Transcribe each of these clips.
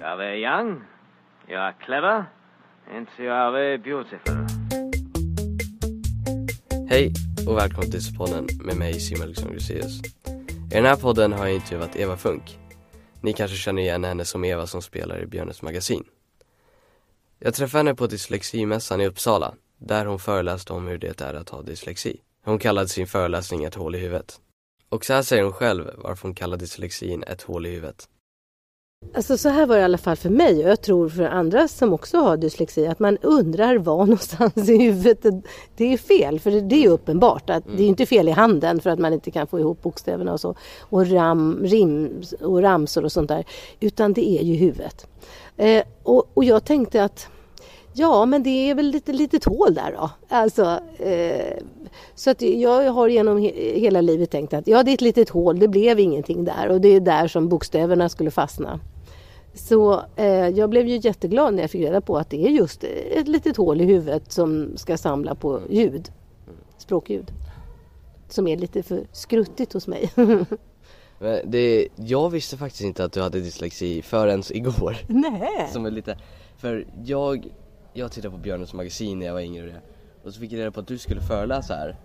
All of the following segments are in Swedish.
Jag är very young, jag är clever, and you are very beautiful. Hej och välkommen till podden med mig Simon Alexander Gruséus. I den här podden har jag intervjuat Eva Funk. Ni kanske känner igen henne som Eva som spelar i Björnes magasin. Jag träffade henne på dysleximässan i Uppsala, där hon föreläste om hur det är att ha dyslexi. Hon kallade sin föreläsning ett hål i huvudet. Och så här säger hon själv varför hon kallar dyslexin ett hål i huvudet. Alltså så här var det i alla fall för mig och jag tror för andra som också har dyslexi att man undrar var någonstans i huvudet det, är fel. För det, är ju uppenbart att det är inte fel i handen för att man inte kan få ihop bokstäverna och så och, ram, rim, och ramsor och sånt där. Utan det är ju huvudet. Eh, och, och jag tänkte att Ja, men det är väl lite litet hål där då. Alltså, eh, så att jag har genom he hela livet tänkt att ja, det är ett litet hål, det blev ingenting där och det är där som bokstäverna skulle fastna. Så eh, jag blev ju jätteglad när jag fick reda på att det är just ett litet hål i huvudet som ska samla på ljud, språkljud. Som är lite för skruttigt hos mig. Men det, jag visste faktiskt inte att du hade dyslexi förrän igår. Nej. Som är lite, för jag, jag tittade på Björnes magasin när jag var yngre och så fick jag reda på att du skulle föreläsa här.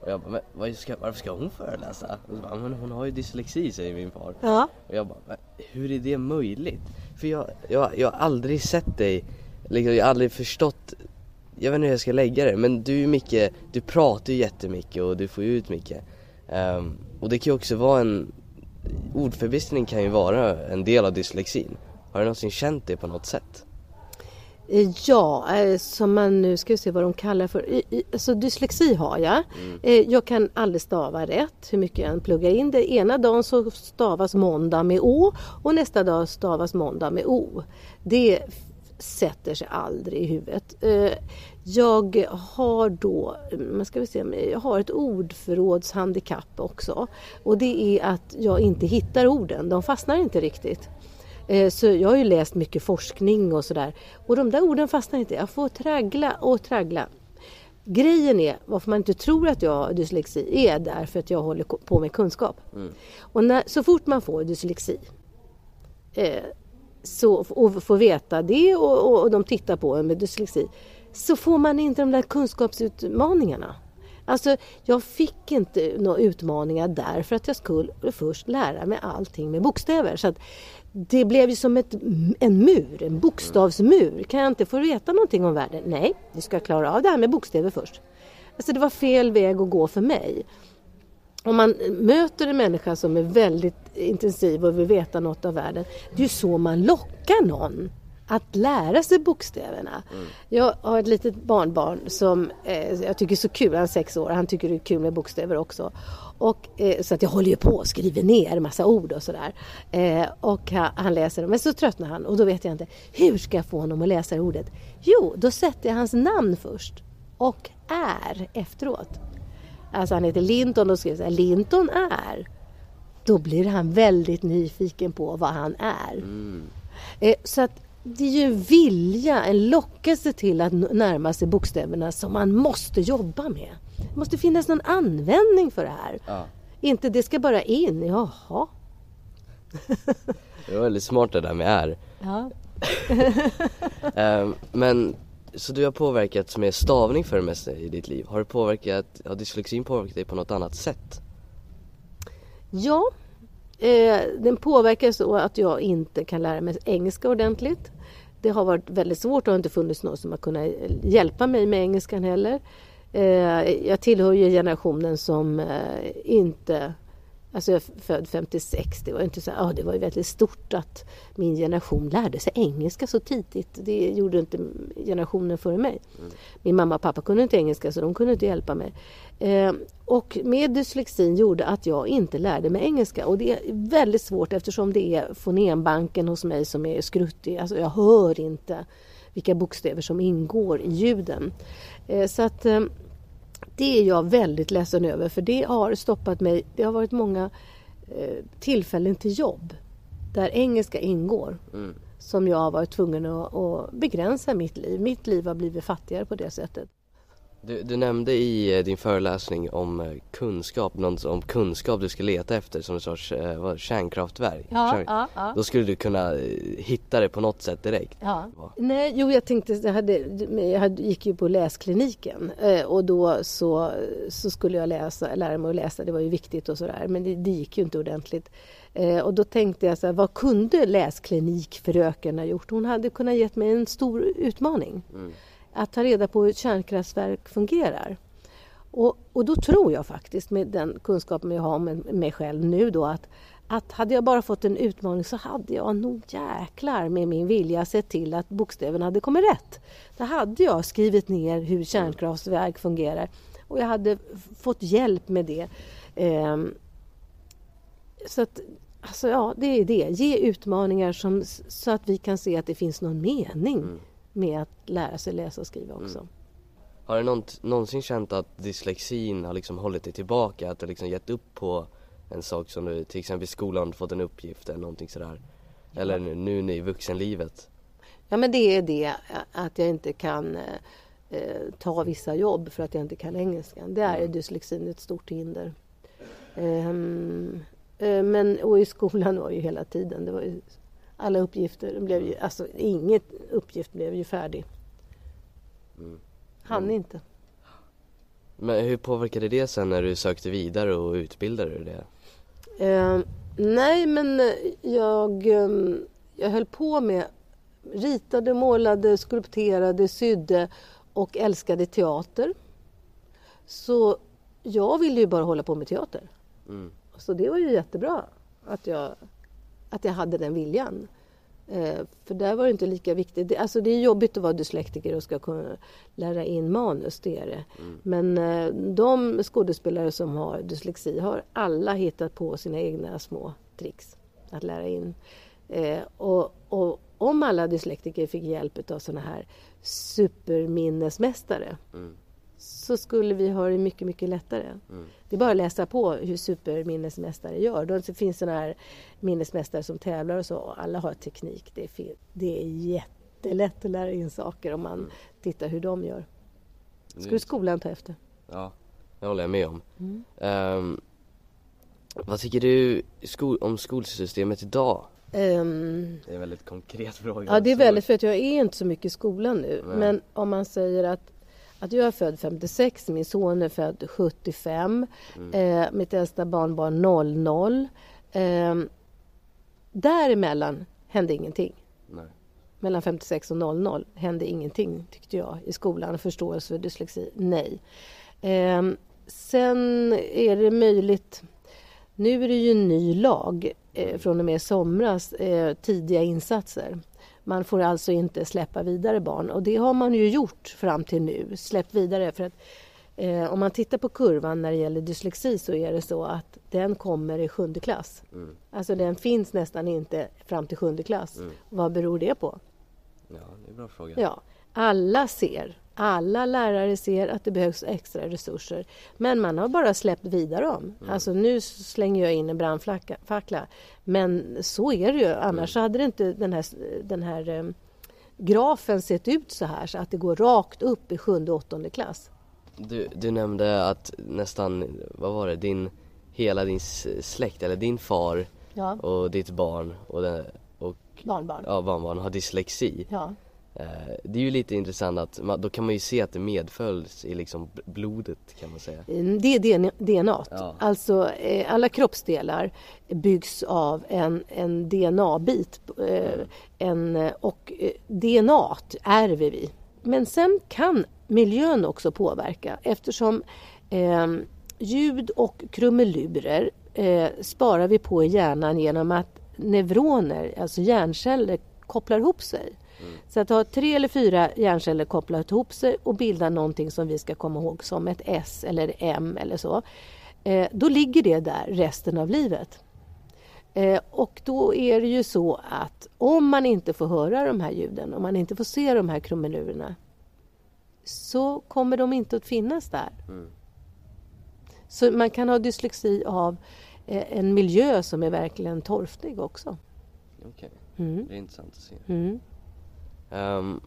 Och jag bara, vad ska, varför ska hon föreläsa? Och så bara, men hon har ju dyslexi säger min far. Ja. Och jag bara, hur är det möjligt? För jag, jag, jag har aldrig sett dig, liksom, jag har aldrig förstått jag vet inte hur jag ska lägga det men du är mycket, du pratar ju jättemycket och du får ut mycket. Ehm, och det kan ju också vara en, ordförbistring kan ju vara en del av dyslexin. Har du någonsin känt det på något sätt? Eh, Ja, eh, som man nu ska se vad de kallar för. Alltså dyslexi har jag. Eh, Jag kan aldrig stava rätt hur mycket jag än pluggar in det. Ena dagen så stavas måndag med Å och nästa dag stavas måndag med O. Det sätter sig aldrig i huvudet. Jag har då, man ska vi se, jag har ett ordförrådshandikapp också. Och det är att jag inte hittar orden, de fastnar inte riktigt. Eh, Så jag har ju läst mycket forskning och sådär. Och de där orden fastnar inte. Jag får traggla och traggla. Grejen är, varför man inte tror att jag har dyslexi, är därför att jag håller på med kunskap. Och när, så fort man får dyslexi eh, så, och får veta det och, och, och de tittar på en med dyslexi så får man inte de där kunskapsutmaningarna. Alltså, jag fick inte några utmaningar där för att jag skulle först lära mig allting med bokstäver. Så att det blev ju som ett, en mur, en bokstavsmur. Kan jag inte få veta någonting om världen? Nej, du ska klara av det här med bokstäver först. Alltså det var fel väg att gå för mig. Om man möter en människa som är väldigt intensiv och vill veta något av världen. Det är ju så man lockar någon att lära sig bokstäverna. Jag har ett litet barnbarn som eh, jag tycker är så kul, han är sex år, han tycker det är kul med bokstäver också. Och, eh, så att jag håller ju på och skriver ner massa ord och sådär. Eh, och han, han läser dem, men så tröttnar han och då vet jag inte, hur ska jag få honom att läsa ordet? Jo, då sätter jag hans namn först och är efteråt. Alltså han heter Linton och skriver så här, Linton är. Då blir han väldigt nyfiken på vad han är. Eh, så att det är ju en vilja, en lockelse till att närma sig bokstäverna som man måste jobba med. Det måste finnas någon användning för det här. Ja. Inte det ska bara in, jaha. Det var väldigt smart det där med är. Ja. Ehm, men, så du har påverkats med stavning för det mesta i ditt liv. Har du påverkat, har dyslexin påverkat dig på något annat sätt? Ja, eh, den påverkar så att jag inte kan lära mig engelska ordentligt. Det har varit väldigt svårt och har inte funnits någon som har kunnat hjälpa mig med engelskan heller. Eh, jag tillhör ju generationen som eh, inte Alltså jag är född 56, det var inte så ja, det var ju väldigt stort att min generation lärde sig engelska så tidigt. Det gjorde inte generationen före mig. Min mamma och pappa kunde inte engelska så de kunde inte hjälpa mig. Eh, och med dyslexin gjorde att jag inte lärde mig engelska och det är väldigt svårt eftersom det är fonembanken hos mig som är skruttig. Alltså jag hör inte vilka bokstäver som ingår i ljuden. Eh, så att eh, det är jag väldigt ledsen över för det har stoppat mig. Det har varit många eh, tillfällen till jobb där engelska ingår som jag har varit tvungen att, att begränsa mitt liv. Mitt liv har blivit fattigare på det sättet. Du, du nämnde i eh, din föreläsning om eh, kunskap, något om kunskap du ska leta efter som en sorts eh, vad, kärnkraftverk. Ja, Kärn- ja, ja. Då skulle du kunna hitta det på något sätt direkt. Ja. Va? Nej, jo jag tänkte, jag, hade, jag gick ju på läskliniken och då så, så skulle jag läsa, lära mig att läsa, det var ju viktigt och sådär men det, det gick ju inte ordentligt. Och då tänkte jag så här, vad kunde läsklinikfröken ha gjort? Hon hade kunnat gett mig en stor utmaning. Att ta reda på hur ett kärnkraftverk fungerar. Och, och då tror jag faktiskt med den kunskapen jag har om mig själv nu då att, att hade jag bara fått en utmaning så hade jag nog jäklar med min vilja sett till att bokstäverna hade kommit rätt. Då hade jag skrivit ner hur kärnkraftverk fungerar och jag hade fått hjälp med det. Eh, så att, alltså ja, det är det. Ge utmaningar som, så att vi kan se att det finns någon mening mm med att lära sig läsa och skriva också. Har du någonsin känt att dyslexin har liksom hållit dig tillbaka? Att du liksom gett upp på en sak som du till exempel i skolan fått en uppgift eller någonting sådär? Eller nu, nu i vuxenlivet? Ja men det är det att jag inte kan eh, eh, ta vissa jobb för att jag inte kan engelska. Det är dyslexin ett stort hinder. Eh, men och i skolan var ju hela tiden, det var ju, alla uppgifter blev ju, alltså inget uppgift blev ju färdig. Han inte. Men hur påverkade det sen när du sökte vidare och utbildade dig det? Ehm, nej men eh, jag, ehm, jag höll på med ritade, målade, skulpterade, sydde och älskade teater. Så jag ville ju bara hålla på med teater. Mm. Så det var ju jättebra att jag, att jag hade den viljan. Eh, för där var det inte lika viktigt. Det, alltså det är jobbigt att vara dyslektiker och ska kunna lära in manus, det är det. Men eh, de skådespelare som har dyslexi har alla hittat på sina egna små tricks att lära in. Eh, och, och om alla dyslektiker fick hjälp av sådana här superminnesmästare så skulle vi ha det mycket, mycket lättare. Det är bara att läsa på hur superminnesmästare gör. Då finns sådana här minnesmästare som tävlar och så. Alla har teknik. Det är, det är jättelätt att lära in saker om man tittar hur de gör. Skulle skolan ta efter? Ja, det håller jag med om. Mm. Ehm, vad tycker du skol- om skolsystemet idag? Ehm, Det är en väldigt konkret fråga. Ja, det är väldigt för att jag är inte så mycket i skolan nu. Nej. Men om man säger att, att jag är född 56, min son är född 75, eh, mitt äldsta barnbarn 00. Eh, däremellan hände ingenting. Nej. Mellan 56 och 00 hände ingenting tyckte jag i skolan. Förståelse för dyslexi, nej. Eh, sen är det möjligt nu är det ju en ny lag eh, från och med somras, eh, tidiga insatser. Man får alltså inte släppa vidare barn och det har man ju gjort fram till nu, släppt vidare för att eh, om man tittar på kurvan när det gäller dyslexi så är det så att den kommer i sjunde klass. Alltså den finns nästan inte fram till sjunde klass. Vad beror det på? Ja, det är en bra fråga. Ja, alla ser, alla lärare ser att det behövs extra resurser. Men man har bara släppt vidare dem. Alltså nu slänger jag in en brandfackla. Men så är det ju, annars hade det inte den här, den här eh, grafen sett ut så här så att det går rakt upp i sjunde och åttonde klass. Du, du nämnde att nästan, vad var det, din, hela din släkt, eller din far Ja, och ditt barn och, den, och barnbarn. ja, barnbarn har dyslexi. Ja. Eh, det är ju lite intressant att, man, då kan man ju se att det medföljs i liksom blodet kan man säga. Mm, Det är DNA. Ja. Alltså eh, alla kroppsdelar byggs av en, en DNA-bit. Eh, en, och DNA ärver vi. Men sen kan miljön också påverka eftersom eh, ljud och krumelurer eh, sparar vi på i hjärnan genom att neuroner, alltså hjärnceller, kopplar ihop sig. Så att ha tre eller fyra hjärnceller kopplat ihop sig och bilda någonting som vi ska komma ihåg som ett S eller M eller så. Eh, då ligger det där resten av livet. Eh, och då är det ju så att om man inte får höra de här ljuden, om man inte får se de här krumelurerna så kommer de inte att finnas där. Så man kan ha dyslexi av eh, en miljö som är verkligen torftig också. Okej, Mm. det är intressant att se. Mm. Ehm,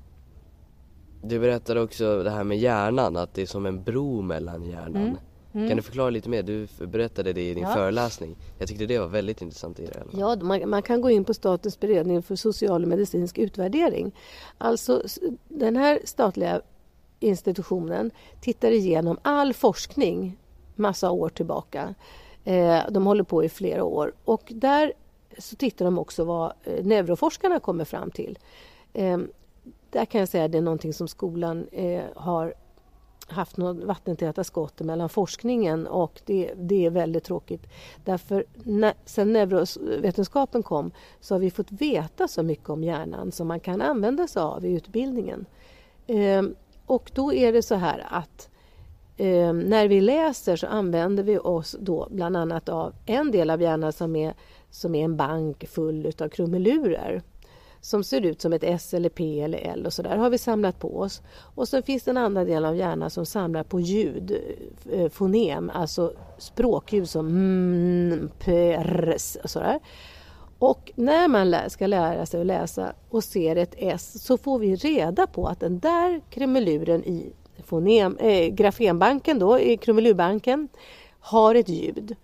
Du berättade också det här med hjärnan, att det är som en bro mellan hjärnan. Mm. Mm. Kan du förklara lite mer? Du berättade det i din Ja. föreläsning. Jag tyckte det var väldigt intressant i det. Ja, man, man kan gå in på Statens beredning för social och medicinsk utvärdering. Alltså den här statliga institutionen tittar igenom all forskning massa år tillbaka. Eh, de håller på i flera år och där så tittar de också vad eh, neuroforskarna kommer fram till. Eh, där kan jag säga att det är någonting som skolan eh, har haft något vattentäta skott mellan forskningen och det, det är väldigt tråkigt. Därför när, sen neurovetenskapen kom så har vi fått veta så mycket om hjärnan som man kan använda sig av i utbildningen. Ehm, och då är det så här att ehm, när vi läser så använder vi oss då bland annat av en del av hjärnan som är, som är en bank full utav krumelurer som ser ut som ett S eller P eller L och så där har vi samlat på oss. Och så finns det en annan del av hjärnan som samlar på ljud, eh, fonem, alltså språkljud som mm, prs och sådär. Och när man ska lära sig att läsa och ser ett S så får vi reda på att den där krumeluren i fonem, äh, grafenbanken då, i krumelurbanken har ett ljud.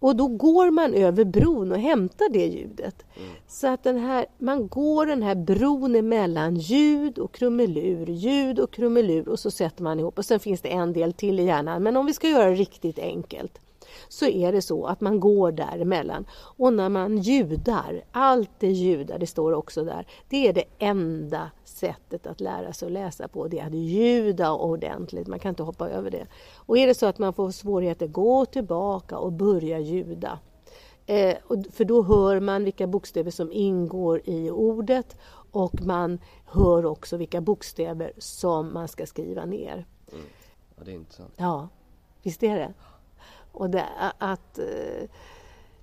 Och då går man över bron och hämtar det ljudet. Så att den här, man går den här bron emellan ljud och krumelur, ljud och krumelur och så sätter man ihop. Och sen finns det en del till i hjärnan. Men om vi ska göra det riktigt enkelt så är det så att man går däremellan. Och när man ljudar, allt det ljudar, det står också där, det är det enda sättet att lära sig att läsa på. Det är att ljuda ordentligt, man kan inte hoppa över det. Och är det så att man får svårigheter, gå tillbaka och börja ljuda. Eh, för då hör man vilka bokstäver som ingår i ordet och man hör också vilka bokstäver som man ska skriva ner. Ja, det är intressant. Ja, visst är det. Och det, att, eh,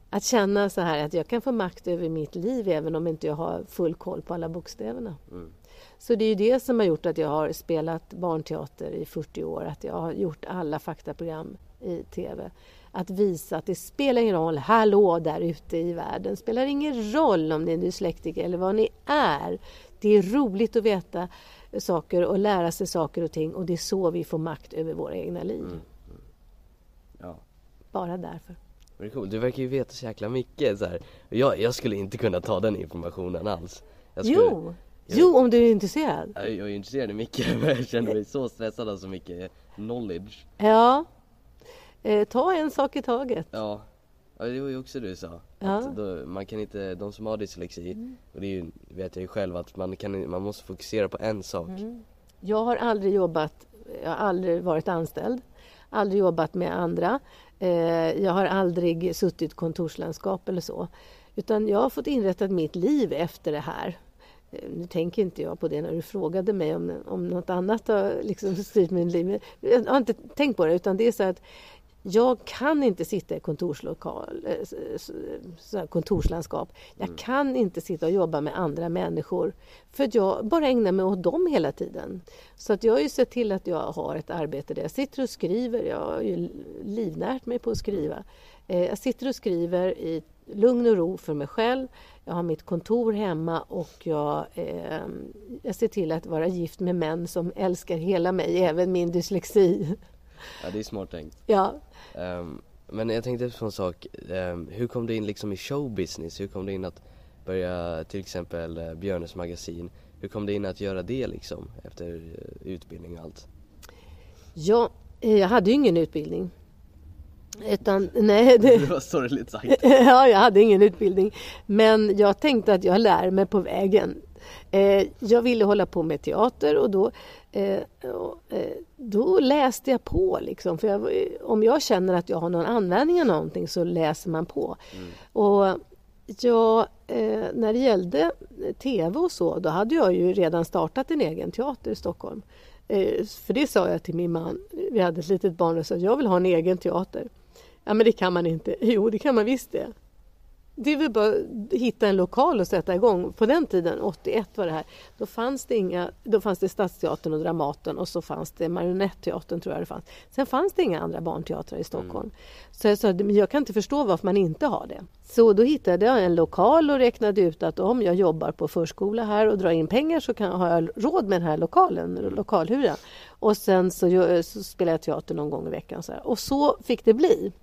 att känna så här att jag kan få makt över mitt liv även om inte jag har full koll på alla bokstäverna. Mm. Så det är ju det som har gjort att jag har spelat barnteater i 40 år, att jag har gjort alla faktaprogram i TV. Att visa att det spelar ingen roll, hallå där ute i världen, det spelar ingen roll om ni är dyslektiker eller vad ni är. Det är roligt att veta saker och lära sig saker och ting och det är så vi får makt över våra egna liv. Ja. Bara därför. Du verkar ju veta så jäkla mycket så här. Jag, jag skulle inte kunna ta den informationen alls. Jag skulle, Jo, jo om du är intresserad. Jag, jag är intresserad av mycket men jag känner mig så stressad av så mycket knowledge. Ja. Eh, ta en sak i taget. Ja. Ja det var ju också det du sa. Ja. Att då, man kan inte, de som har dyslexi, och det ju, vet jag ju själv att man kan, man måste fokusera på en sak. Jag har aldrig jobbat, jag har aldrig varit anställd, aldrig jobbat med andra. Eh, jag har aldrig suttit kontorslandskap eller så. Utan jag har fått inrätta mitt liv efter det här. Eh, nu tänker inte jag på det när du frågade mig om, om något annat har liksom styrt mitt liv. Jag har inte tänkt på det utan det är så att jag kan inte sitta i kontorslokal, eh, kontorslandskap. Jag kan inte sitta och jobba med andra människor för att jag bara ägnar mig åt dem hela tiden. Så att jag har ju sett till att jag har ett arbete där jag sitter och skriver. Jag har ju livnärt mig på att skriva. Eh, Jag sitter och skriver i lugn och ro för mig själv. Jag har mitt kontor hemma och jag, eh, jag ser till att vara gift med män som älskar hela mig, även min dyslexi. Ja det är smart tänkt. Ja, Ehm, men jag tänkte på en sak, Ehm, hur kom du in liksom i showbusiness? Hur kom du in att börja till exempel uh, Björnes magasin? Hur kom du in att göra det liksom efter eh, utbildning och allt? Ja, eh, jag hade ju ingen utbildning. Utan, nej, det, Det var sorgligt sagt. ja, jag hade ingen utbildning. Men jag tänkte att jag lär mig på vägen. Eh, jag ville hålla på med teater och då, eh, eh, då läste jag på. Liksom. För jag, om jag känner att jag har någon användning av någonting så läser man på. Och jag, eh, när det gällde TV och så, då hade jag ju redan startat en egen teater i Stockholm. Eh, för det sa jag till min man, vi hade ett litet barn och sa jag vill ha en egen teater. Ja men det kan man inte. Jo det kan man visst det. Det är väl bara att hitta en lokal och sätta igång. På den tiden, 81 var det här, då fanns det, inga, då fanns det Stadsteatern och Dramaten och så fanns det Marionetteatern tror jag det fanns. Sen fanns det inga andra barnteatrar i Stockholm. Mm. Så jag sa, jag kan inte förstå varför man inte har det. Så då hittade jag en lokal och räknade ut att om jag jobbar på förskola här och drar in pengar så kan, har jag råd med den här lokalen, lokalhyran. Och sen så, så spelar jag teater någon gång i veckan. Så här. Och så fick det bli.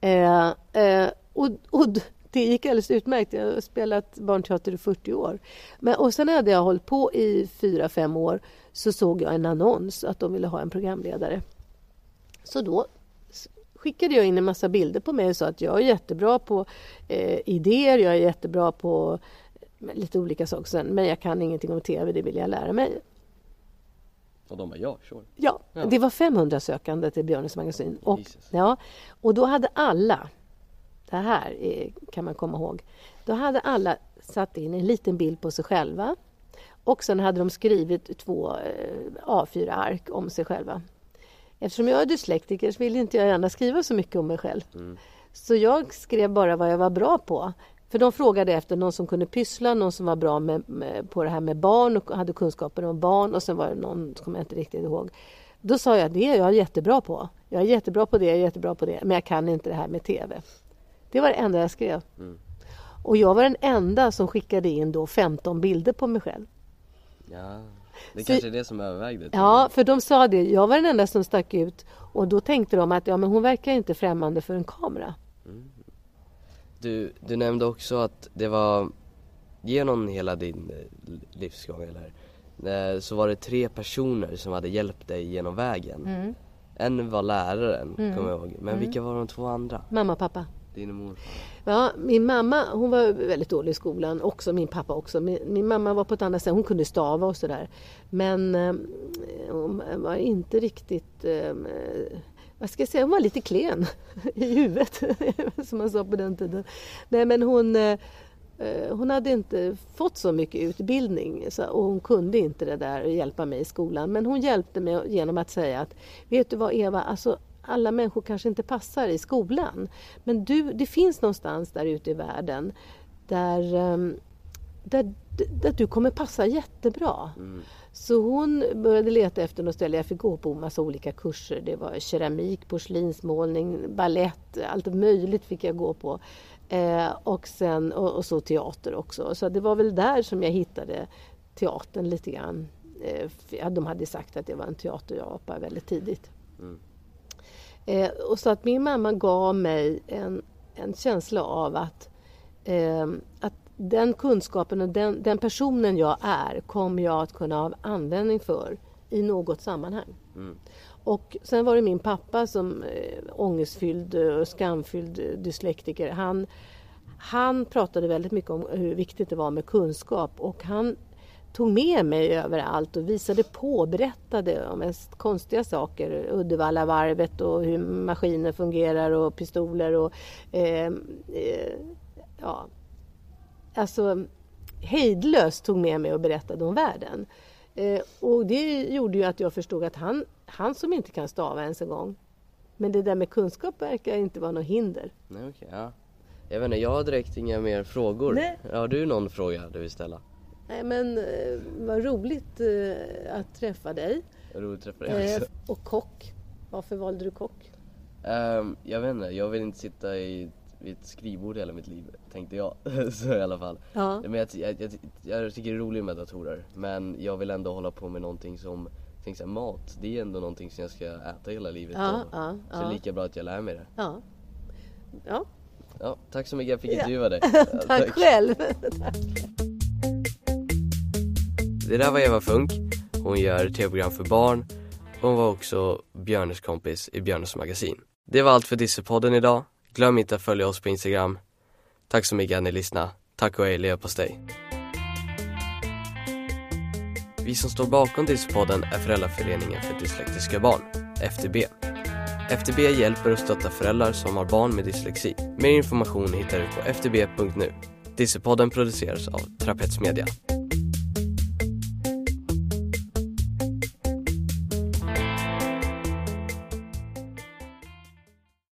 Eh, eh, och, och det gick alldeles utmärkt. Jag har spelat barnteater i 40 år. Men, och sen hade jag hållit på i 4-5 år så såg jag en annons att de ville ha en programledare. Så då skickade jag in en massa bilder på mig och sa att jag är jättebra på eh, idéer, jag är jättebra på eh, lite olika saker sen, men jag kan ingenting om TV, det vill jag lära mig. Och de bara, ja, sure. Ja, ja. det var 500 sökande till Björnes magasin. Och, ja, och då hade alla det här kan man komma ihåg. Då hade alla satt in en liten bild på sig själva och sen hade de skrivit två eh, A4-ark om sig själva. Eftersom jag är dyslektiker så vill inte jag gärna skriva så mycket om mig själv. Mm. Så jag skrev bara vad jag var bra på. För de frågade efter någon som kunde pyssla, någon som var bra med, med, på det här med barn och hade kunskaper om barn och sen var det någon, som jag inte riktigt ihåg. Då sa jag det är jag jättebra på. Jag är jättebra på det, jag är jättebra på det, men jag kan inte det här med TV. Det var det enda jag skrev. Mm. Och jag var den enda som skickade in då 15 bilder på mig själv. Ja, det så, kanske är det som övervägde. Ja, för de sa det. Jag var den enda som stack ut. Och då tänkte de att ja, men hon verkar inte främmande för en kamera. Mm. Du, du nämnde också att det var genom hela din eh, livsgång eller, eh, så var det tre personer som hade hjälpt dig genom vägen. Mm. En var läraren, mm. kommer jag ihåg. Men mm. vilka var de två andra? Mamma och pappa. Din och morfar? Ja, min mamma hon var väldigt dålig i skolan, också min pappa också. Min, min mamma var på ett annat sätt, hon kunde stava och sådär. Men eh, hon var inte riktigt, eh, vad ska jag säga, hon var lite klen i huvudet, som man sa på den tiden. Nej men hon eh, hon hade inte fått så mycket utbildning så, och hon kunde inte det där hjälpa mig i skolan. Men hon hjälpte mig genom att säga att Vet du vad Eva, alltså alla människor kanske inte passar i skolan. Men du, det finns någonstans där ute i världen där, ehm, där, där du kommer passa jättebra. Mm. Så hon började leta efter något ställe. Jag fick gå på massa olika kurser. Det var keramik, porslinsmålning, ballett, allt möjligt fick jag gå på. Eh, och, sen, och, och, så teater också. Så det var väl där som jag hittade teatern lite grann. Eh, de hade sagt att det var en teaterapa väldigt tidigt. Mm. Eh, och så att min mamma gav mig en, en känsla av att, eh, att den kunskapen och den, den, personen jag är kommer jag att kunna ha användning för i något sammanhang. Mm. Och sen var det min pappa som eh, ångestfylld och skamfylld dyslektiker. Han, han pratade väldigt mycket om hur viktigt det var med kunskap och han tog med mig överallt och visade på, berättade om mest konstiga saker. Uddevallavarvet och hur maskiner fungerar och pistoler och eh, eh, ja, alltså hejdlöst tog med mig och berättade om världen. Eh, och det gjorde ju att jag förstod att han, han som inte kan stava ens en gång, men det där med kunskap verkar inte vara något hinder. Nej, okay, ja. Jag vet inte, jag har direkt inga mer frågor. Nej. Har du någon fråga du vill ställa? Nej men eh, vad roligt eh, att träffa dig. Roligt att träffa dig också. Eh, och kock. Varför valde du kock? Um, jag vet inte, jag vill inte sitta i, vid ett skrivbord hela mitt liv, tänkte jag. så i alla fall. Ja. Men jag, jag, jag, jag, tycker det är roligt med datorer, men jag vill ändå hålla på med någonting som Tänk såhär, mat, det är ändå någonting som jag ska äta hela livet. Ja, ja, så det är lika bra att jag lär mig det. Ja. Ja. ja tack så mycket, jag fick intervjua dig. tack, tack själv. Det där var Eva Funk. Hon gör tv-program för barn. Hon var också Björnes kompis i Björnes magasin. Det var allt för Dissepodden idag. Glöm inte att följa oss på Instagram. Tack så mycket att ni lyssnade. Tack och hej leverpastej. Vi som står bakom Dissepodden är Föräldraföreningen för dyslektiska barn, FDB. FDB hjälper och stöttar föräldrar som har barn med dyslexi. Mer information hittar du på ftb.nu. Dissepodden produceras av Trapetsmedia.